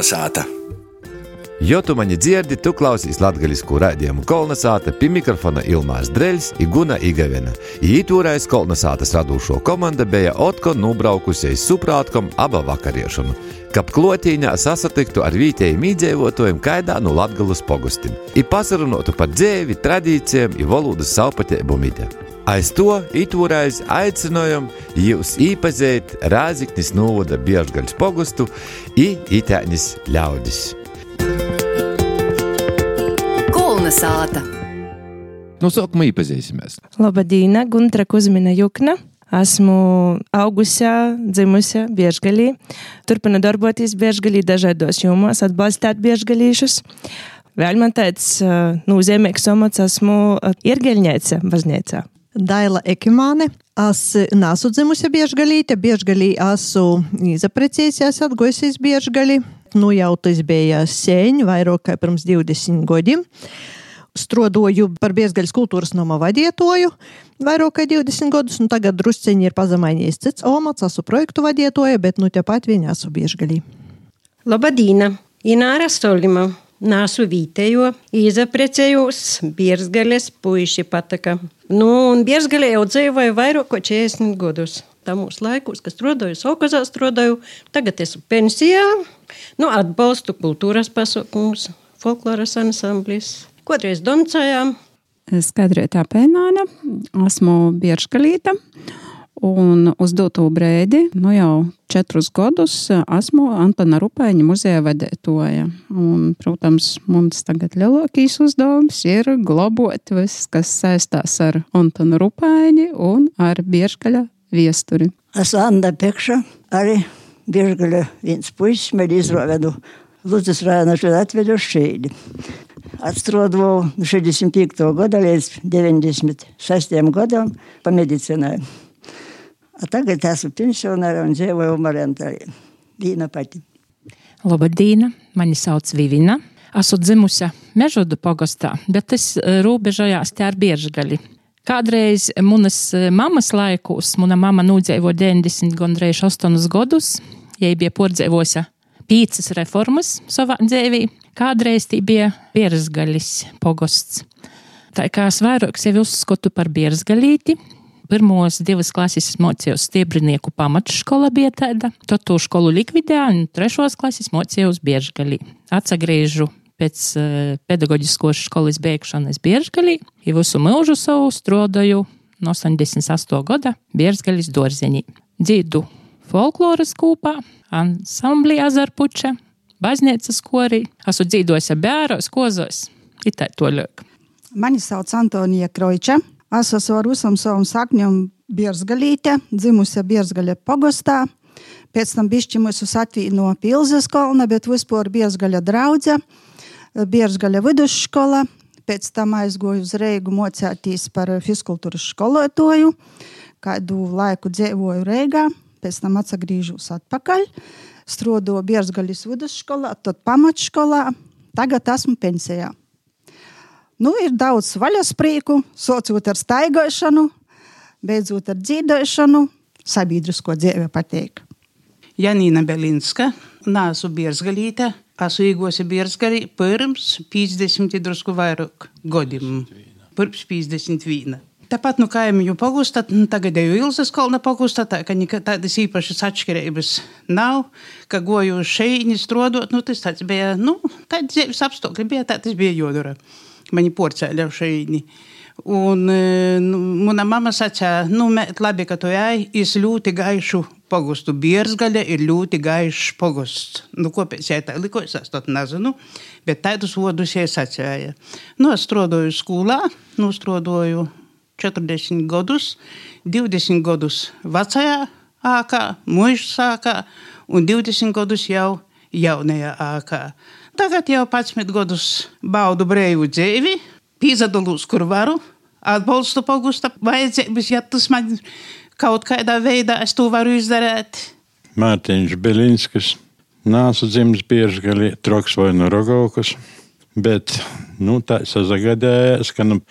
Kolnesāta! Jo tu mani dzirdi, tu klausies latviešu raidījumu Kolnesāta pie mikrofona Ilmārs Dreļs, Iguna Igavena. Ītūrais Kolnesātas radošo komanda bija Otko nubraukusies suprātkom aba vakariešanu, kap klotīņā sasatiktu ar vietējiem iedzīvotājiem kaidā no Latgalas pogustim, i pasarunotu par dzēvi, tradīcijām, i valodas savpatību mītē. Aiz to itūrais aicinājām jūs īpazīt Rāziknis novada Biežgaļas pogustu i itēnis ļaudis. Kulna sāta. No sākuma iepazīsimies. Labadīna, Guntra Kuzmina Jukna. Esmu augusi, dzimusi Biežgalī. Turpinu darboties Biežgalī dažādos jomos, atbalstīt Biežgalīšus. Vēl man tāds nozīmīgs amats esmu Irgeļņēce baznīcā. Daila Ekimāne. Es nesu dzimusi Biežgalīte, Biežgalī esmu izaprecējusies, atgojusies Biežgalī. Nu jau tas bija sen, vairāk kā pirms 20 gadiem. Strodoju par Biezgaļas kultūras nama vadietoju vairāk kā 20 gadus, un tagad drusciņi ir pazemainījis cits omats, esmu projektu vadietoja, bet nu tepat viņa esmu Biežgalī. Labadīna! Ināra Stolima! Nāsu vītējo, izaprecējos Bierzgales puiši pataka. Nu, un Bierzgalē jau dzīvoju vairāk kā 40 gadus. Tā mūsu laikos, kas strādāju, Saukazā strādāju, tagad esmu pensijā. Nu, atbalstu kultūras pasaukumus, folkloras ansamblis. Kotreiz doncējām. Skaidrētā pēnāna, esmu Bieržgalīta. Un uz doto brīdi, nu jau četrus gadus, esmu Antona Rupaiņa muzeja vadītāja. Un, protams, mums tagad lielākais uzdevums ir glabot viss, kas saistās ar Antonu Rupaiņu un ar Biežgaļa viesturi. Esmu Anna Pekša, arī Biežgaļa viens puisis, man izrāvedu Lūdzes rājona šeit atvedu uz šeit. Atstrādāju 65. gada līdz 96. gadam pa medicinai. Tagad esmu pensionāra un dzīvoju Marentārī. Dīna pati. Labadīna, mani sauc Vivina. Esmu dzimusi Mežodu pogastā, bet es robežojās te ar Biežgali. Kādreiz manas mammas laikos, mana mama nūdzēvo 90 gandrīz 8 gadus, ja bija pordzēvosa pīcis reformas savā dzīvī. Kādreiz tī bija Bierzgaļis pogosts. Tā kā es vairāk sevi uzskatu par Bierzgalīti, pirmos divas klases mocījos stiebrinieku pamatškola bija tāda, tad to skolu likvidēju, un trešos klases mocījos Biežgalī. Atsagriežu pēc uh, pedagoģiskos skolas beigšanas Biežgalī, ja visu mūžu savu strodoju no 88. gada Biežgalis Dorzeņī. Dzīdu folkloras kūpā, ansamblī Azarpuča, baznīcas korī, esmu dzīvojis bēros, kozos, itā to ļāk. Mani sauc Antonija Kroiča. Es esmu ar visam savam sakņam Bierzgalīte, dzimusi Bierzgaļa pogostā. Pēc tam bišķi mūsu satvīja no Pilzes kolna, bet vispār Bierzgaļa draudze, Bierzgaļa vidusskola. Pēc tam aizgoju uz Reigu mocētīs par fiskultūras skolotoju. Kādu laiku dzīvoju Reigā, pēc tam atsagrīžos atpakaļ. Strodoju Bierzgaļas vidusskolā, tad pamatskolā. Tagad esmu pensijā. Nu, ir daudz vaļas prieku, sākot ar staigāšanu, beidzot ar dzīvošanu, sabiedrisko dzīve patīk. Janīna Belinska, nāsu Bierzgalīte, esmu īgosi Bierzgalī pirms 50 drusku vairāk gadiem. Pirms 51. Tāpat no kaimiņu pagustā, tagad jau Ilzas kalna pagustā, tā ka tādas īpašas atšķirības nav, ka goju šeit strādāt, nu tas tāds bija, nu, tāds dzīves apstākļi bija, tā tas bija jodara mani porcēļa šeit. Un nu, mana mamma sacīja, nu, labi, ka tu ej, es ļoti gaišu pogustu. Bierzgaļa ir ļoti gaišs pogusts. Nu, kāpēc jai tā likos, es to nezinu, bet tādus vārdus jai sacīja. Nu, es strādāju skolā, nu, strādāju 40 gadus, 20 gadus vecajā ākā, mūža sākā un 20 gadus jau jaunajā ākā. Tagad jau 11 gadus baudu brīvu dzīvi, pīzadalos, kur varu, atbalstu pogusta vajadzības, ja tas man kaut kādā veidā es to varu izdarīt. Mārtiņš Belinskis, nāsu dzimis bieži gali troks vai no rogaukas, bet, nu, tā sazagadējās, ka nu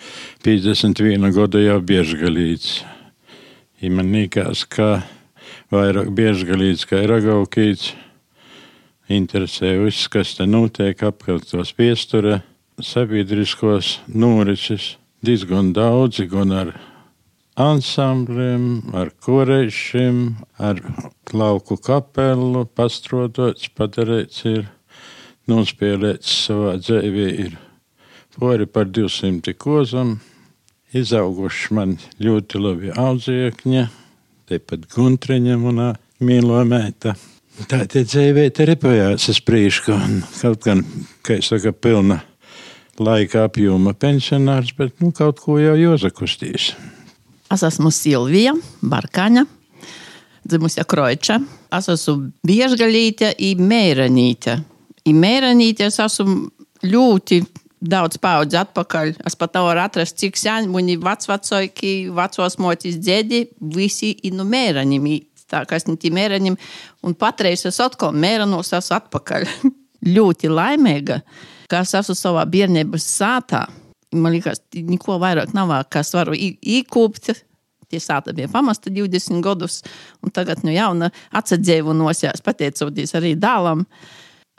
51 gadu jau bieži galīts. Ja man nīkās, ka vairāk bieži galīts kā rogaukīts. Interesē viss, kas te notiek apkārt tos piestura sabiedriskos norises. Diezgan daudzi, gan ar ansambļiem, ar korešiem, ar lauku kapelu, pastrodots, padarīts ir, nospēlēts savā dzīvē ir pori par 200 kozam, izauguši man ļoti labi audziekņi, tepat guntriņa manā mīlo mēta. Tā tie dzīvē te repojās uz priekšu, un kaut gan, kā es saka, pilna laika apjoma pensionārs, bet nu, kaut ko jau Jozakustīs. Es esmu Silvija Barkaņa, dzimusi Kroiča. Es esmu Biežgalīte un Mēranīte. I Mēranīte es esmu ļoti daudz paudzi atpakaļ. Es pat varu atrast, cik sen mani vecvecāki, vecos motis dēdi, visi ir no Mēraņiem. Tā kā es tie Mēraņiem, un patreiz es atkal Mēranos esmu atpakaļ. ļoti laimīga, ka es esmu savā bērnības sātā. Man liekas, neko vairāk nav, kas varu īkūpt. Tie sāta bija pamasta 20 gadus, un tagad no jauna atsadzīvinosies, pateicoties arī dēlam.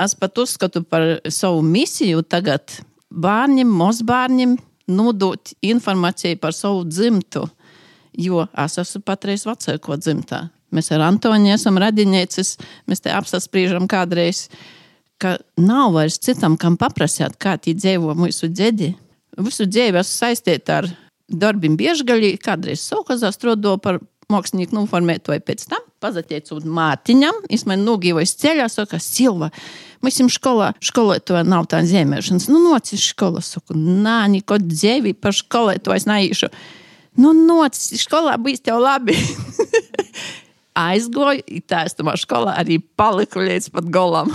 Es pat uzskatu par savu misiju tagad bērniem, mazbērniem nodot informāciju par savu dzimtu, jo es esmu patreiz vecāko dzimtā. Mēs ar Antoni esam radinieces, mēs te apspriežam kādreiz, ka nav vairs citam, kam paprasāt, kā tie dzīvo mūsu dziedi. Visu dzīvi esmu saistīta ar darbiem biežgaļi, kādreiz Saukazā strādāju par mākslinieku noformētoju pēc tam, pazateicot mātiņam, es man nogīvoju ceļā, saka, Silva, mēs jums skolā, skolotāja nav tā zīmēšanas, nu nocis skolā, saku, nā, neko dzēvi par skolotāju es neīšu. Nu, nocis skolā būs tev labi. Aizgoju, tā es tamā skolā arī paliku līdz pat golam.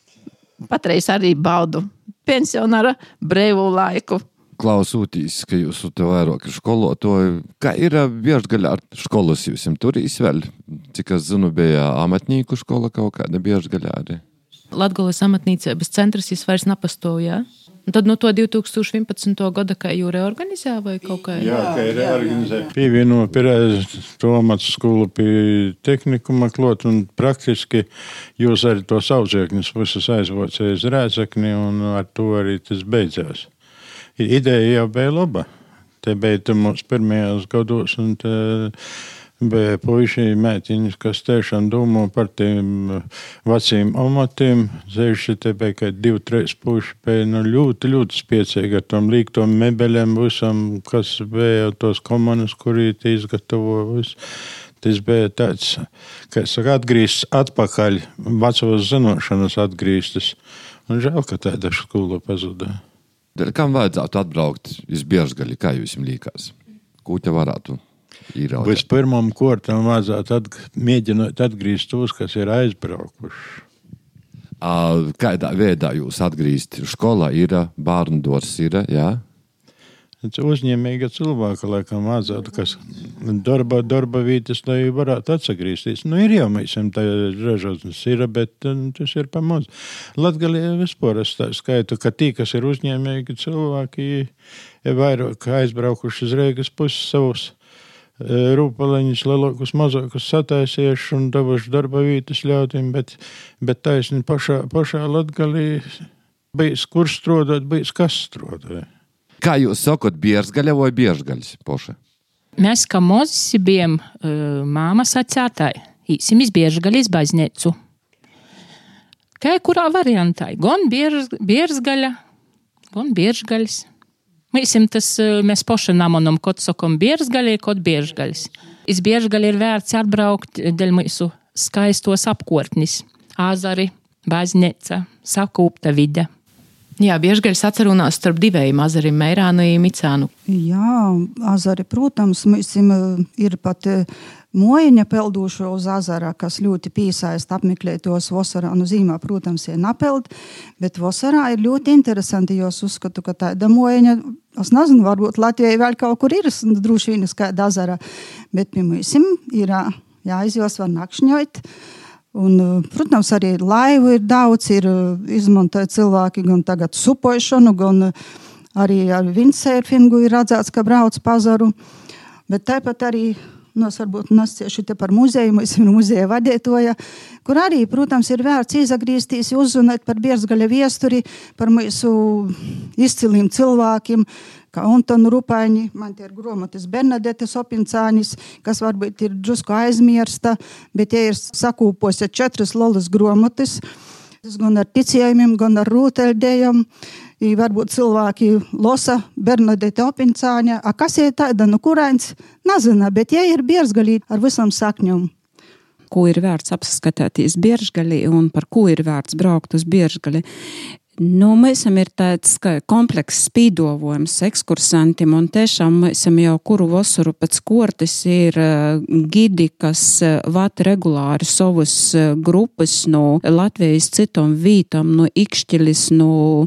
Patreiz arī baudu pensionāra brīvu laiku. Klausūtīs, ka jūs esat vairāk skolotāji, kā ir biežgaļā ar skolas jūs turīs vēl? Cik es zinu, bija amatnieku skola kaut kāda biežgaļā arī. Latgolas amatniecības centrs jis vairs nepastāv, jā? Un tad no to 2011. gada, kā jau reorganizēja vai kaut kā? Jā, kā ir reorganizēja. Pievieno pie to amatu skolu pie tehnikuma klot un praktiski jūs arī tos audzēkņus visus aizvocēja uz rēzakni un ar to arī tas beidzās. Ideja jau bija laba. Te bija mūsu pirmajos gados un te bija puiši mētiņas, kas tiešām domā par tiem veciem amatiem. Zeši te bija, ka divi, trīs puiši bija nu, ļoti, ļoti spiecīgi ar tom līgtom mebeļiem visam, kas bija tos komunas, kuri izgatavo visu. Tas bija tāds, kā saka, atgriezts atpakaļ, vecos zināšanas atgrieztas. Un žēl, ka tāda skola pazuda. Kam vajadzētu atbraukt uz Biežgaļu, kā jums liekas? Ko te varētu? Vispirmām kārtām vajadzētu atg mēģināt atgriezt tos, kas ir aizbraukuši. Kādā veidā jūs atgriezīsiet? Skolā ir bērnu dārzs, ir. Jā? Uzņēmīga cilvēka, laikam, vajadzētu, kas darba, darba vietas, lai varētu atgriezties. Nu, ir jau mēs tādā ražotnes, ir, bet nu, tas ir pamaz. Latgalē vispār es tā skaitu, ka tie, kas ir uzņēmīgi cilvēki, ir vairāk aizbraukuši uz Rīgas puses savus rūpaliņus, lielākus, mazākus sataisījuši un devuši darba vietas ļautiem, bet, bet taisni pašā, pašā Latgalī bijis kur strādāt, bijis kas strādāja. Kā jūs sakat, biežgaļa vai biežgaļas poša? Mēs, kā mozi bijām māmas atcētāji, īsim iz biežgaļas baznīcu. Kā kurā variantā? Gan biežgaļa, gan biežgaļas. Mēs tas, mēs paši namonam, kad sakam biežgaļai, kad biežgaļas. Iz biežgaļa ir vērts atbraukt dēļ mūsu skaistos apkortnis. Āzari, baznīca, sakūpta vide. Jā, bieži gaļas atcerunās starp diviem azarim, Meirānu un Micānu. Jā, azari, protams, mums ir pat mojiņa peldušo uz azara, kas ļoti piesaista apmeklētos vasarā. Nu, zīmā, protams, ir napeld, bet vasarā ir ļoti interesanti, jo es uzskatu, ka tāda mojiņa, es nezinu, varbūt Latvijai vēl kaut kur ir, droši vien, kāda azara, bet pie mums ir jāizjos var nakšņot. Un, protams, arī laivu ir daudz, ir izmantoja cilvēki gan tagad supošanu, gan arī ar windsurfingu ir redzēts, ka brauc pazaru. Bet tāpat arī Nos varbūt nasciešu te par muzeju, mums ir muzeja vadītoja, kur arī, protams, ir vērts izagriezties, uzzināt par Bierzgaļa viesturi, par mūsu izciliem cilvēkiem, kā Antonu Rupaini, man te ir gromotis Bernadetes Opincānis, kas varbūt ir drusku aizmirsta, bet tie ir sakūpose četras lolas gromotis, gan ar ticējumiem, gan ar rūteļdējiem. I varbūt cilvēki losa Bernadette Opincāņa, a kas ir tāda, nu kurāns, nezina, bet ja ir bierzgalī ar visam sakņum. Ko ir vērts apskatīties biežgaļi un par ko ir vērts braukt uz biežgaļi. Nu, mēs esam tāds komplekss spīdojums ekskursantiem, un tiešām mēs jau kuru vasaru pēc kortes ir uh, gidi, kas uh, vāt regulāri savus uh, grupas no Latvijas citom vītam, no Ikšķilis, no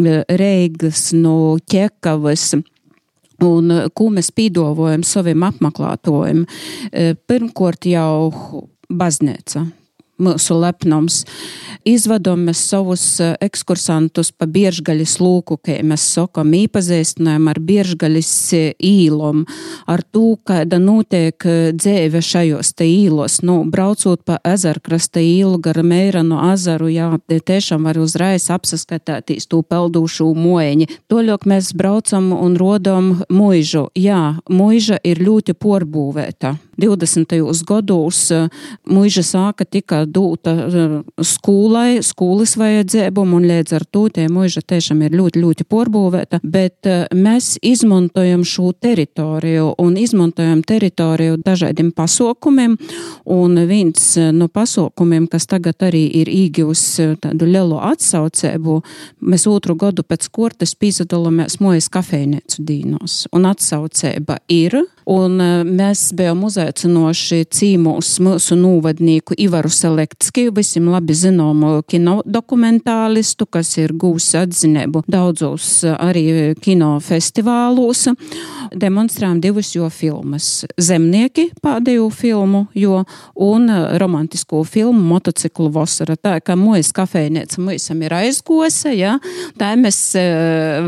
Reigas, no Ķekavas. Un ko mēs pīdovojam saviem apmeklētājiem? Pirmkārt jau baznīca mūsu lepnums. Izvadom mēs savus eh, ekskursantus pa biežgaļas lūku, kā mēs sakam, īpazīstinājam ar biežgaļas eh, īlom, ar to, kāda notiek eh, dzēve šajos te īlos. Nu, braucot pa ezerkrasta īlu gar Meiranu azaru, jā, tiešām var uzreiz apsaskatīties to peldūšu moeņi. Toļok mēs braucam un rodam muižu. Jā, muiža ir ļoti porbūvēta. 20. gados muiža sāka tika dūta skolai, skolas vajadzībām, un līdz ar to tie muiža tiešām ir ļoti, ļoti porbūvēta, bet mēs izmantojam šo teritoriju un izmantojam teritoriju dažādiem pasaukumiem, un viens no pasaukumiem, kas tagad arī ir īgivus tādu lielu atsaucēbu, mēs otru gadu pēc kortes pīsadalāmies mojas kafejnēcu dīnos, un atsaucēba ir, un mēs bijām uzaicinoši cīmūs mūsu nūvadnieku Ivaru Selektski, visiem labi zinomu kino dokumentālistu, kas ir gūs atzinību daudzos arī kino festivālos. Demonstrējām divus jo filmas - Zemnieki pēdējo filmu, jo un romantisko filmu Motociklu vasara. Tā kā mūjas kafejnīca mūsam ir aizgose, ja, tā mēs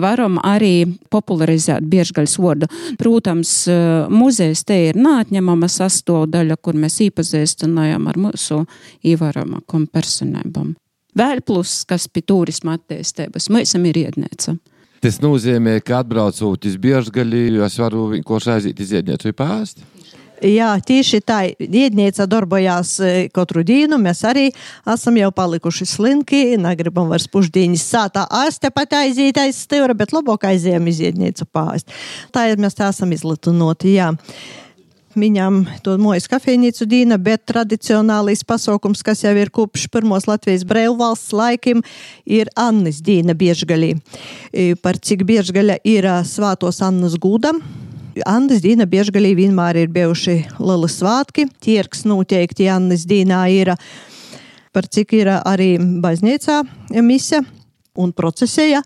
varam arī popularizēt biežgaļas vārdu. Protams, muzejs te ir neatņemama sastāvdaļa, kur mēs iepazīstinājām ar mūsu īvaramākam personībām. Vēl plus, kas pie turisma attīstības, mēs esam ir iednēca. Tas nozīmē, ka atbraucot uz biežgaļi, es varu vienkārši aiziet uz iedniecu pāri. Jā, tieši tā. Iednieca darbojās katru dienu. Mēs arī esam jau palikuši slinki. Negribam vairs pušdienas sātā āste pat aiziet aiz stūra, bet labāk aizējām iz iedniecu pāri. Tā ir mēs tā esam izlitunoti, jā. Viņam to mojas kafejnīcu dīna, bet tradicionālais pasaukums, kas jau ir kopš pirmos Latvijas brēvvalsts laikiem, ir Annis dīna biežgaļī. Par cik biežgaļa ir svātos Annas gūda. Annas Dīna biežgaļī vienmēr ir bijuši lieli svētki. Tierks noteikti Annas Dīnā ir par cik ir arī baznīcā mise un procesēja.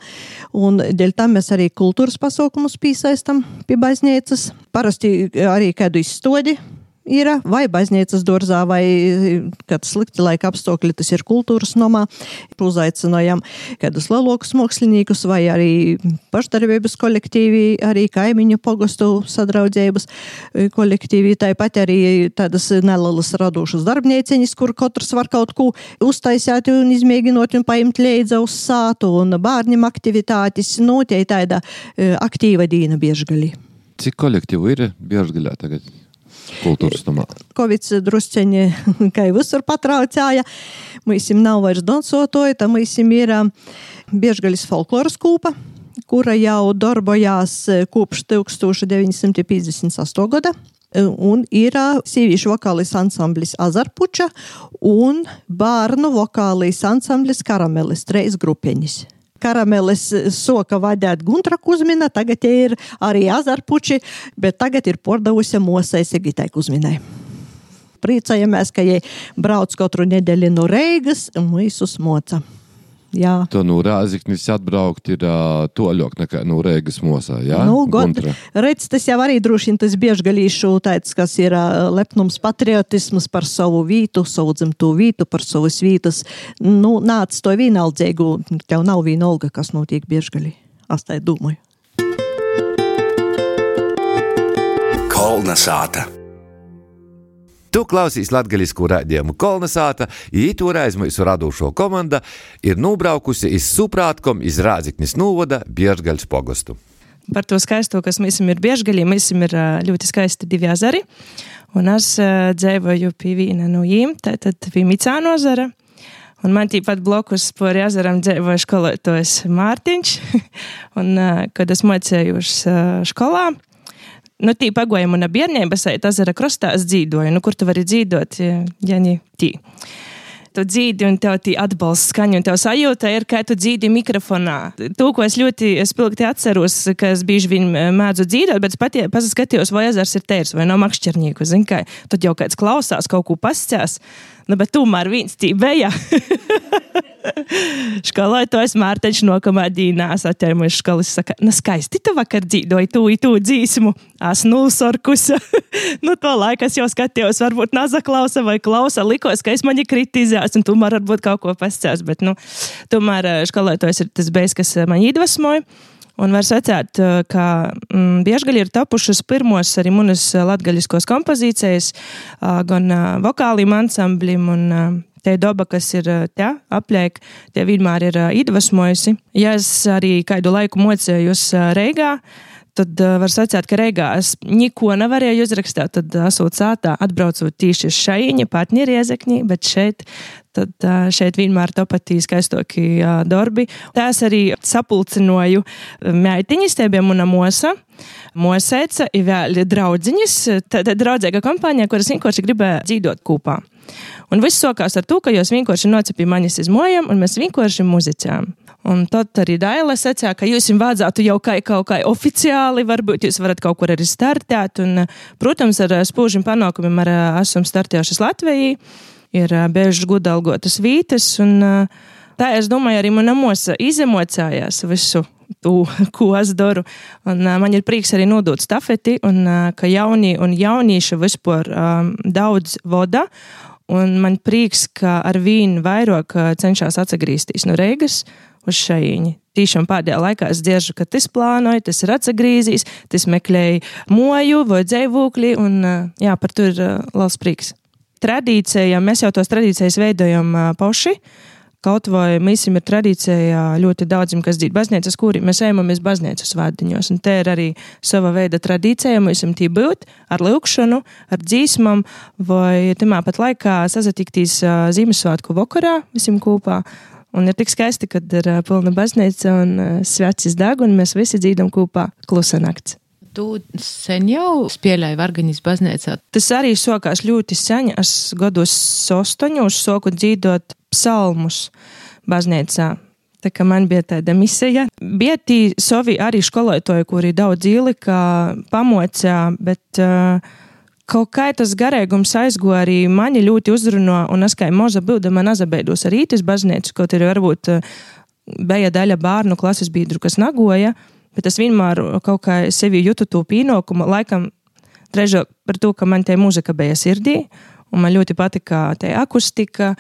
Un dēļ tam mēs arī kultūras pasaukumus piesaistam pie baznīcas. Parasti arī kādu izstodi ir vai baznīcas dārzā, vai kad slikti laika apstākļi, tas ir kultūras nomā. Uzaicinājām kādus lielākus māksliniekus vai arī pašdarbības kolektīvi, arī kaimiņu pogostu sadraudzības kolektīvi. Tāpat arī tādas nelielas radošas darbnieciņas, kur katrs var kaut ko uztaisīt un izmēģinot un paimt līdzi uz sātu un bērniem aktivitātes. Nu, tāda aktīva dīna biežgaļi. Cik kolektīvu ir biežgaļā tagad? Kultūras namā. Covid drusceņi, kā jau visur patraucāja, mums nav vairs dansotoja, tam mums ir biežgaļas folkloras kūpa, kura jau darbojās kopš 1958. gada. Un ir sieviešu vokālais ansamblis Azarpuča un bērnu vokālais ansamblis Karamelis, treis grupeņas karameles soka vadīt Guntra Kuzmina, tagad ir arī Azarpuči, bet tagad ir pordavusi Mosai Sigitai Kuzminai. Priecājamies, ka jai brauc katru nedēļu no Reigas un visus moca. Jā. To no Rāziknis atbraukt ir uh, toļok nekā no Rēgas mosā, jā? Nu, redz, tas jau arī droši vien tas biežgalīšu tāds, kas ir uh, lepnums patriotisms par savu vītu, savu dzimto vītu, par savas vītas. Nu, nāc to vienaldzīgu, tev nav vienalga, kas notiek biežgalī. Es tā domāju. Kolna sāta. Tu klausīs latgaļisku raidījumu Kolnesāta, ītoreiz mūsu radošo komanda ir nobraukusi iz Suprātkom iz Rāziknis Nūvoda Biežgaļs pogostu. Par to skaisto, kas mums ir biežgaļi, mums ir ļoti skaisti divi ezeri. Un es dzīvoju pie viena no viņiem, tātad pie Micāno ezera. Un man tīpat blokus par ezeram dzīvoja skolotājs Mārtiņš. un, kad es mocējos ā, skolā, nu, tī pagoja mana bērnība, eit ezera krastā es dzīvoju. Nu, kur tu vari dzīvot, ja, ne tī? tu dzīvi un tev tī atbalsts skaņa, un tev sajūta ir, ka tu dzīvi mikrofonā. To, ko es ļoti spilgti atceros, ka es bieži vien mēdzu dzīvot, bet es pat paskatījos, vai ezers ir tērs vai nav makšķernieku, zin kā, tad jau kāds klausās, kaut ko pascās. Nu, bet tomēr tī bija. Skolotājs Mārtiņš nākamā dienā atķēries skolas. Saka, nu skaisti tu vakar dzīvoji tu, tu dzīsmu. Es nulsorkusa. nu, to laiku es jau skatījos, varbūt nazaklausa vai klausa. Likos, ka es mani kritizēs un tomēr varbūt kaut ko pascās. Bet, nu, tomēr skolotājs ir tas beigas, kas man iedvesmoja. Un var secēt, ka mm, biežgaļi ir tapušas pirmos arī manas latgaļiskos kompozīcijas, gan vokālim ansamblim un te doba, kas ir te apliek, tie vienmēr ir iedvesmojusi. Ja es arī kādu laiku mocējos Reigā, tad var sacīt, ka Reigā es neko nevarēju uzrakstīt. Tad esot sātā, atbraucot tieši uz šajiņa, partneri iezekņi, bet šeit. Tad šeit vienmēr topatī skaistoki darbi. Tā es arī sapulcinoju meitiņas, tie bija mana mosa. Mosēca ir vēl draudziņas, tad draudzīga kompānija, kuras vienkārši gribēja dzīvot kopā. Un viss sākās ar to, ka jūs vienkārši nocepījāt manis iz mojām, un mēs vienkārši muzicējām. Un tad arī Daila secināja, ka jūs jums vajadzētu jau kā, kaut kā oficiāli, varbūt jūs varat kaut kur arī startēt. Un, protams, ar spūžiem panākumiem ar, esam startējušas Latvijā, ir bieži gudalgotas vītas. Un, tā, es domāju, arī manā mūsā izemocējās visu to, ko es daru. Un, uh, man ir prieks arī nodot stafeti, un uh, ka jaunie un jaunieši vispār um, daudz voda. Un man prieks, ka ar vīnu vairāk cenšas atgriezties no Reigas uz šajiņu. Tīšām pēdējā laikā es dzirdu, ka tas plānoja, tas ir atgriezījies, tas meklēja moju vai dzīvokli, un jā, par to ir liels prieks. Tradīcija, mēs jau tos tradīcijas veidojam paši. Kaut vai mēs ir tradīcija ļoti daudziem, kas dzīvo baznīcas, kuri mēs ejam baznīcas vārdiņos. Un te ir arī sava veida tradīcija, mēs esam tī būt ar lūkšanu, ar dzīsmam, vai tamā pat laikā sazatiktīs Ziemassvētku vakarā visiem kopā. Un ir tik skaisti, kad ir pilna baznīca un uh, svecis deg, un mēs visi dzīvojam kopā klusa nakts. Tu sen jau spēlēji Vargaņas baznīcā. Tas arī sākās ļoti sen. Es gados astoņos sāku dzīvot psalmus baznīcā. Tā kā man bija tāda misija. Bija tī savi arī skolotāji, kuri daudz ielika, pamocā, bet uh, kaut kā tas garīgums aizgoja arī mani ļoti uzrunā, un es kā maza būdama nazabēdos arī tas baznīcu, kaut arī varbūt bija daļa bērnu klases biedru, kas nagoja, bet es vienmēr kaut kā sevi jūtu to pienākumu, laikam trežāk par to, ka man te mūzika bija sirdī, un man ļoti patika te akustika,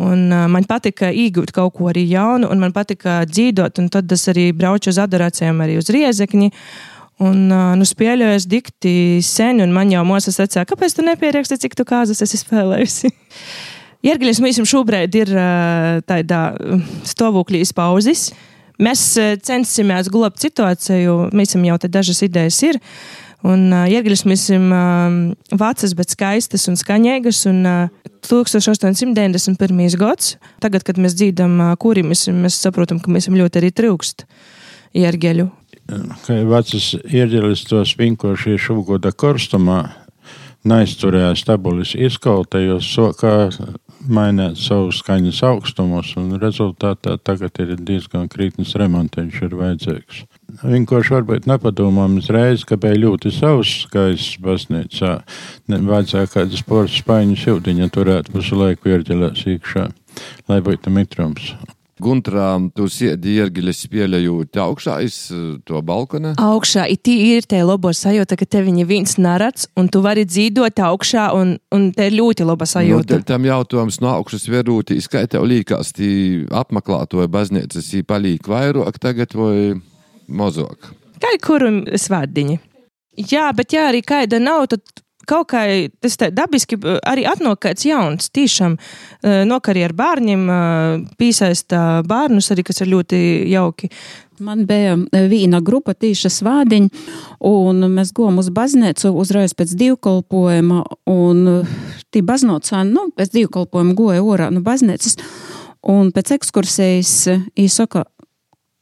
un uh, man patika iegūt kaut ko arī jaunu, un man patika dzīvot, un tad es arī braucu uz adorācijām arī uz riezekņi, Un, nu, spēlēju dikti sen, un man jau mūzika sacīja, kāpēc tu nepieraksti, cik tu kāzas esi spēlējusi. Iergļus mums šobrīd ir tādā stāvoklī pauzes. Mēs cenšamies glābt situāciju, mēs jau te dažas idejas ir. Un uh, iergļus mēs esam uh, vecas, bet skaistas un skaņīgas. Un uh, 1891. gads, tagad, kad mēs dzīvojam, uh, kuri mēs, mēs saprotam, ka mēs ļoti arī trūkst iergļu ka vecas ieģelis tos vinkoši šūgoda korstumā, neizturēja stabulis izkautējos, so kā mainīt savu skaņas augstumus, un rezultātā tagad ir diezgan krītnes remonteņš ir vajadzīgs. Vienkārši varbūt nepadomājam uzreiz, ka bija ļoti savs skaists baznīcā. Vajadzēja kādu sporta spaiņu sildiņa turēt visu laiku ierģelēs iekšā, lai būtu mitrums. Guntrā, tu sēdi iergiļas spēlējot augšā iz to balkona? Augšā, it ir tie labo sajūta, ka te viņi viens narats, un tu vari dzīvot augšā, un, un te ir ļoti laba sajūta. Nu, tam jautājums no augšas verūtī, kā tev līkās, tī apmeklētoja baznīcas, tī palīk vairāk tagad vai mazāk? Kā ir kuru svārdiņi? Jā, bet ja arī kāda nav, tad kaut kā tas tā dabiski arī atnāk kāds jauns, tiešām nokari ar bērniem, piesaista bērnus arī, kas ir ļoti jauki. Man bija viena grupa tīša svādiņa, un mēs gājām uz baznīcu uzreiz pēc divkolpojuma, un tī baznīcā, nu, pēc divkolpojuma goja orā no baznīcas, un pēc ekskursijas īsaka,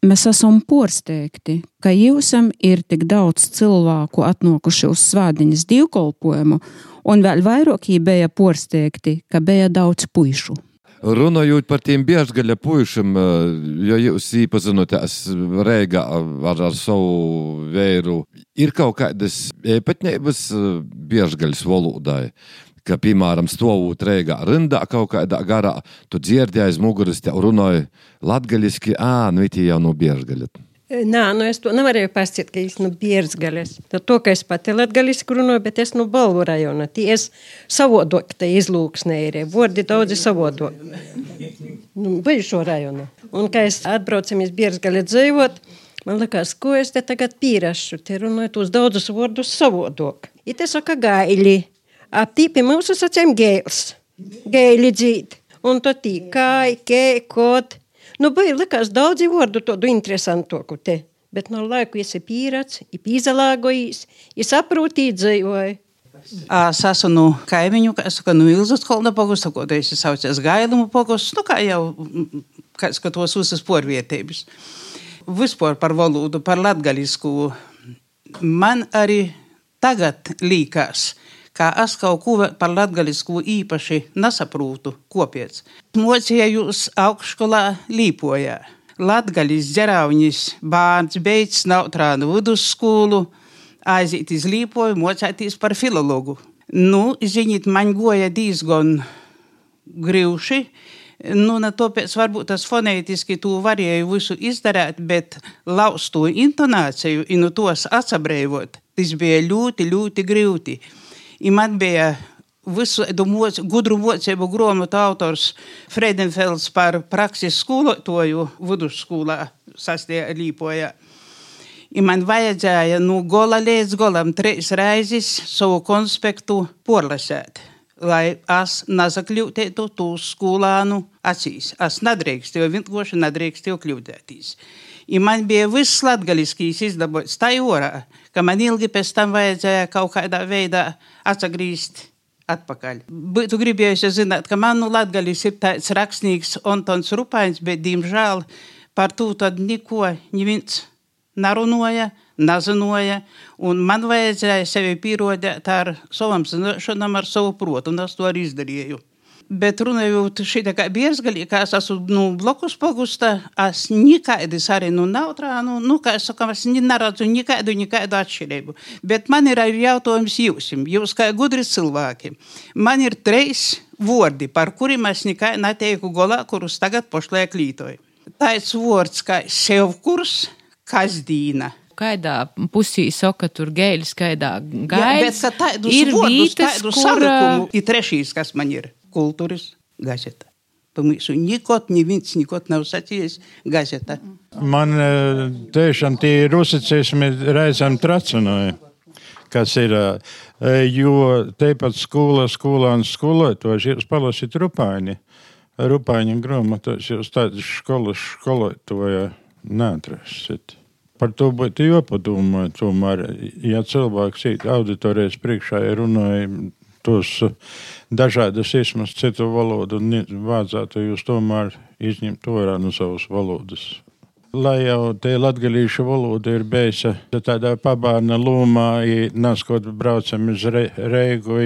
Mēs esam porsteigti, ka jūsam ir tik daudz cilvēku atnokuši uz svādiņas divkolpojumu, un vēl vairāk bija porsteigti, ka bija daudz puišu. Runājot par tiem biežgaļa puišiem, jo jūs īpazinoties Rīgā ar, ar savu vēru, ir kaut kādas īpatnības biežgaļas valodai ka, piemēram, stāvot reigā rindā kaut kādā garā, tu dzirdi aiz muguras, te runāja latgaļiski, ā, nu itī jau no biežgaļa. Nē, nu es to nevarēju pasciet, ka es no biežgaļas. To, ka es pati latgaļiski runāju, bet es no Balvu rajona. Tie es savodok te izlūksnē ir, vordi daudzi savodok. Nu, bijušo rajonu. Un, kā es atbraucamies biežgaļa dzīvot, man likās, ko es te tagad pīrašu, te runāju tos daudzus vārdus savodok. I te saka gaili aptīpi mūsu sacēm gēls, gēli dzīt, un to tīkai, kē, kod. Nu, bija likās daudzi vārdu tādu interesantoku te, bet no laiku esi pīrats, ir pīzalāgojis, ir saprūtī dzīvoja. Es esmu no kaimiņu, es esmu no Ilzas kolna pogusta, ko te esi saucies Gailumu pogustu, nu kā jau, kā skatos visas porvietības. Vispār par valodu, par latgalisku. Man arī tagad līkās, kā es kaut ko par latgalisku īpaši nesaprūtu, kopiec. Mocījos augšskolā Līpojā. Latgalis ģeraunis bērns beidz Nautrānu vidusskolu, aiziet iz Līpoju, mocēties par filologu. Nu, ziniet, man goja diezgan grūši. Nu, ne tāpēc varbūt tas fonētiski tu varēju visu izdarīt, bet laustu intonāciju un no tos atsabrēvot, tas bija ļoti, ļoti grūti. I man bija visu moc, gudru mocību grāmatu autors Fredenfelds par prakses skolotāju vidusskolā sastajā Līpojā. I man vajadzēja no gola līdz golam trīs reizes savu konspektu porlasēt, lai es nezakļūtētu to skolānu acīs. Es nedrīkstēju, vienkārši nedrīkstēju kļūdēties. I man bija viss latgaliskīs izdabots tā jorā, ka man ilgi pēc tam vajadzēja kaut kādā veidā atgriezt atpakaļ. Būtu gribējusi zināt, ka man nu latgalis ir tāds rakstnieks Antons Rupains, bet, diemžēl, par to tad neko neviens narunāja, nezināja, un man vajadzēja sevi pierodēt ar savam zināšanām, ar savu protu, un es to arī izdarīju. Bet runājot šitā kā biezgaļī, kā es esmu nu, blokus pogusta, es nekādas arī nu nautrānu, nu, kā es saku, es neredzu nekādu, nekādu atšķirību. Bet man ir arī jautājums jūsim, jūs kā gudri cilvēki. Man ir trīs vārdi, par kuriem es nekā neteiku golā, kurus tagad pošliek lītoju. Tāds vārds kā sevkurs, kasdīna kaidā pusī soka tur gēļas, kaidā gaidas. Jā, bet tādus ir tādu kur... ir trešīs, kas man ir kultūras gazeta. Pamīšu, nikot, neviens nikot nav sacījis gazeta. Man tiešām tie ir uzsacījumi reizēm tracināja. Kas ir, jo tepat skolā, skolāns skolotāji, jūs palasiet rupaini. Rupaini grāmatos jūs tādas skolas skolotāja neatrastat. Par to būtu jāpadomā. Tomēr, ja cilvēks ir auditorijas priekšā, ja runāja tos dažādas izsmas citu valodu, vajadzētu jūs tomēr izņemt ārā no savas valodas. Lai jau te latgalīšu valoda ir beisa tādā pabārna lomā, naskot braucam uz re, Reigu,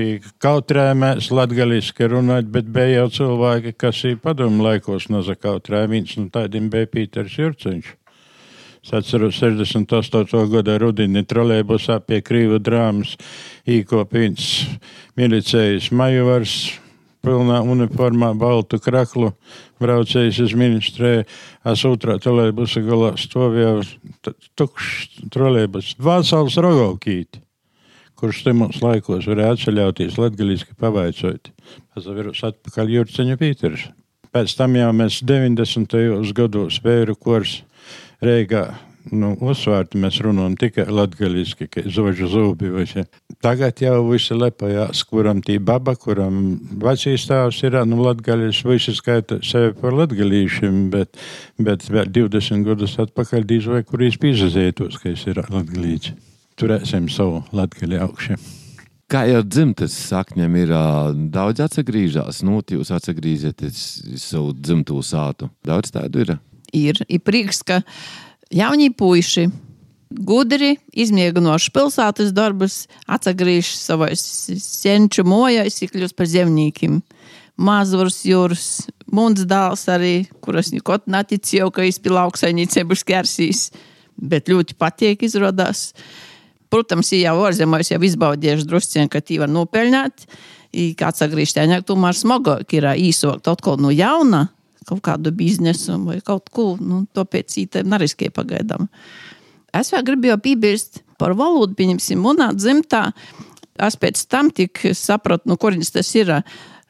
kautrē mēs latgaliski runāt, bet bija jau cilvēki, kas ir padomu laikos nazakautrē, viens no tādiem bija Pīters Jurceņš. Es atceros 68. gada rudenī trolēbusā pie Krīva drāmas īkopīns milicējas Majovars, pilnā uniformā, baltu kraklu, braucējis uz ministrē, es otrā trolēbusa galā stovēju tukšs trolēbus. Vācāls Rogovkīti, kurš mums laikos varēja atceļauties latgaliski pavaicot. Pazavirus atpakaļ Jurceņa Pīters. Pēc tam jau mēs 90. gados vēru kurs Reigā nu, uzsvērti mēs runājam tikai latgaliski, ka zožu zubi. še. Tagad jau visi lepojās, kuram tī baba, kuram vecīs tēvs ir, nu, latgalis, visi skaita sevi par latgalīšiem, bet, bet vēl 20 gadus atpakaļ dīz vai kurīs pīzazētos, ka es ir latgalīts. Turēsim savu latgali augšiem. Kā jau dzimtas sakņiem ir daudz atgriežas, nu, jūs atgriežaties savu dzimto sātu. Daudz tādu ir. Ir. Ir prieks, ka jaunie puiši, gudri, izmēģinoši pilsētas darbus, atgriežas savos senču mojās, kļūst par zemniekiem. Mazurs jūras, mūns dēls arī, kuras nekot neticēju, ka izpila augstsainīcību skersīs, bet ļoti patīk izrādās. Protams, ja jau ārzemēs jau izbaudījuši drusciņi, ka tī var nopelnīt, i kāds atgriežas tēņāk, tomēr smagāk ir īsākt atkal no jauna kaut kādu biznesu vai kaut ko, nu, pēc ītēm neriskēja pagaidām. Es vēl gribēju piebilst par valodu, pieņemsim, munā dzimtā. Es pēc tam tik sapratu, nu, kurš tas ir.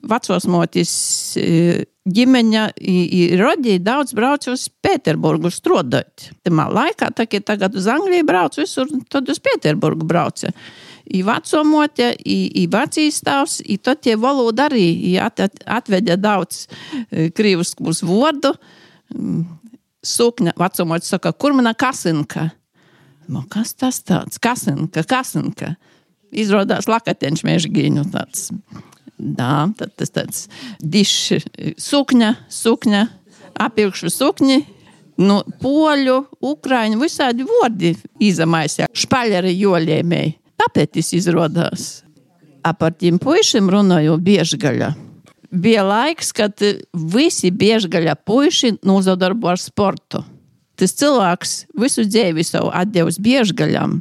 Vecos motis e, ģimeņa rodīja daudz brauc uz Pēterburgu strādāt. Tamā laikā, tā kā tagad uz Angliju brauc visur, tad uz Pēterburgu brauca. I vecomote, i, i vecīs tavs, i tad tie valoda arī at, at, atveļa daudz e, krīvuskus vārdu. Mm, Sukņa vecomote saka, kur mana kasinka? Nu, kas tas tāds? Kasinka, kasinka. Izrādās lakateņš mežģīņu tāds. Jā, tad tas tāds dišs sukņa, sukņa, apilkšu sukņi. Nu, poļu, ukrāņu, visādi vārdi izamaisīja. Špaļeri joļēmēji. Tāpēc tas izrādās. Par tiem puišiem runāju biežgaļā. Bija laiks, kad visi biežgaļa puiši nozadarbo ar sportu. Tas cilvēks visu dzīvi savu atdevis biežgaļam.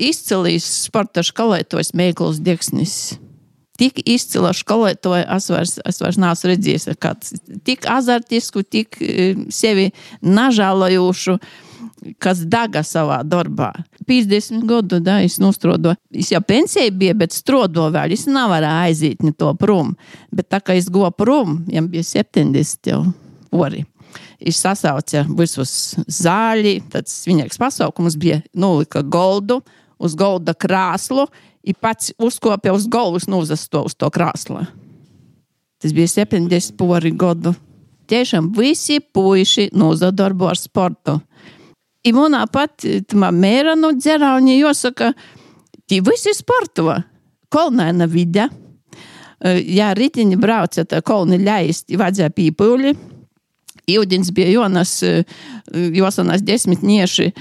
Izcilīs sporta skolētājs Mēkls Deksnis tik izcila skolotāja, es vairs, es vairs neesmu redzējis, kāds tik azartisku, tik e, sevi nažēlojošu, kas daga savā darbā. 50 gadu, da, es nostrodu. Es jau pensija bija, bet strodo vēl, es nevarēju aiziet ne to prom. Bet tā kā es goju prom, jau bija 70 jau ori. Es sasaucu visus zāļi, tad viņas pasaukums bija nulika goldu uz golda krāslu, i pats uzkopja uz galvas un uzasto uz to krāslu. Tas bija 70 pori gadu. Tiešām visi puiši nozadarbo ar sportu. I manā pat mēra no dzerauņa jāsaka, ti visi sporto. Kolnaina vide. Ja ritiņi brauca, tad kolni ļaist, vajadzēja pīpūļi. Jūdins bija Jonas, Josanas desmitnieši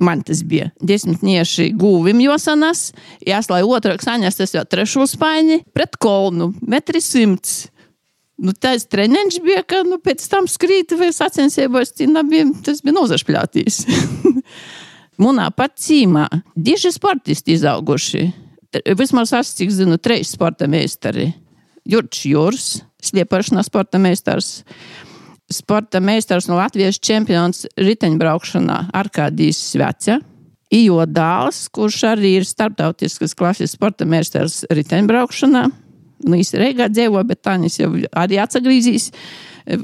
man tas bija desmitnieši gūvim josanas, jāslai otrāk saņas tas jau trešo spaini pret kolnu, metri simts. Nu, tas treniņš bija, ka nu, pēc tam skrīt vai sacensībos, bija, tas bija nozašpļātīs. Munā pat cīmā diži sportisti izauguši. Vismaz es, cik zinu, trīs sporta meistari. Jurčs Jūrs, sliepašanās sporta meistars sporta meistars no Latvijas čempions riteņbraukšanā Arkādijas Sveca. Ijo dēls, kurš arī ir starptautiskas klases sporta meistars riteņbraukšanā. Nu, viņš Reigā dzīvo, bet tā viņš jau arī atsagrīzīs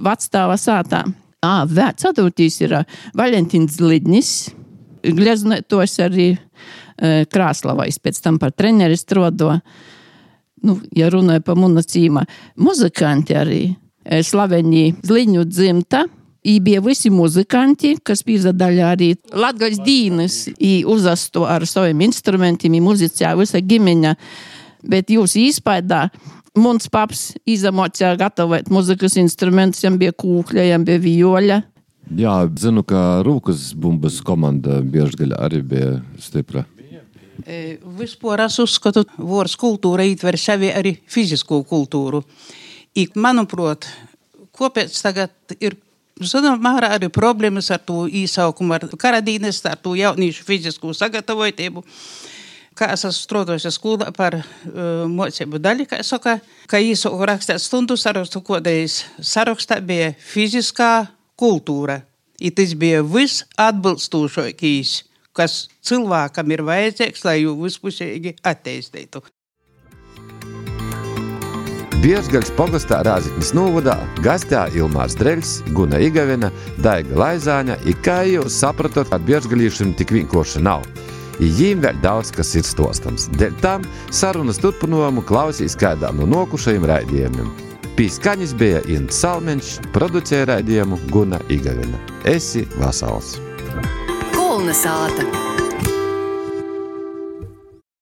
vecstāvā sātā. Vēl ceturtīs ir Valentīns Lidnis. Gleznētos arī Krāslavais, pēc tam par treneri strodo. Nu, ja runāja par monocīmā, muzikanti arī slaveni Zliņu dzimta. I bija visi muzikanti, kas piedalījās arī Latvijas dīnes, uzasto ar saviem instrumentiem, muzicēja visa ģimeņa. Bet jūs īspējā, mums paps izamocīja gatavot muzikas instrumentus, jam bija kūkļa, jam bija viola. Jā, zinu, ka Rūkas bumbas komanda bieži arī bija stipra. E, vispār es uzskatu, ka vārds kultūra ietver sevi arī fizisko kultūru. I, manuprāt, kāpēc tagad ir Zināmā mērā arī problēmas ar to īsaukumu, ar karadīnes, ar to jauniešu fizisko sagatavotību. Kā es esmu strādājis skolā par uh, mocību daļu, kā saka, ka īsauku rakstīt stundu sarakstu, kodējis sarakstā bija fiziskā kultūra. I tas bija visatbilstošākais, kas cilvēkam ir vajadzīgs, lai jau vispusīgi attīstītu. Biežgaļas pogastā Rāziknis Novodā gastā Ilmārs Dreļs, Guna Igavena, Daiga Laizāņa, i kā jūs sapratot, ka biežgaļīšiem tik vienkārši nav. Viņiem vēl daudz kas ir stostams. Dēļ tam sarunas turpinājumu klausīs kādā no nokušajiem raidījumiem. Pīskaņas bija Ints Salmeņš, producēja raidījumu Guna Igavena. Esi vasals! Kolna sāta!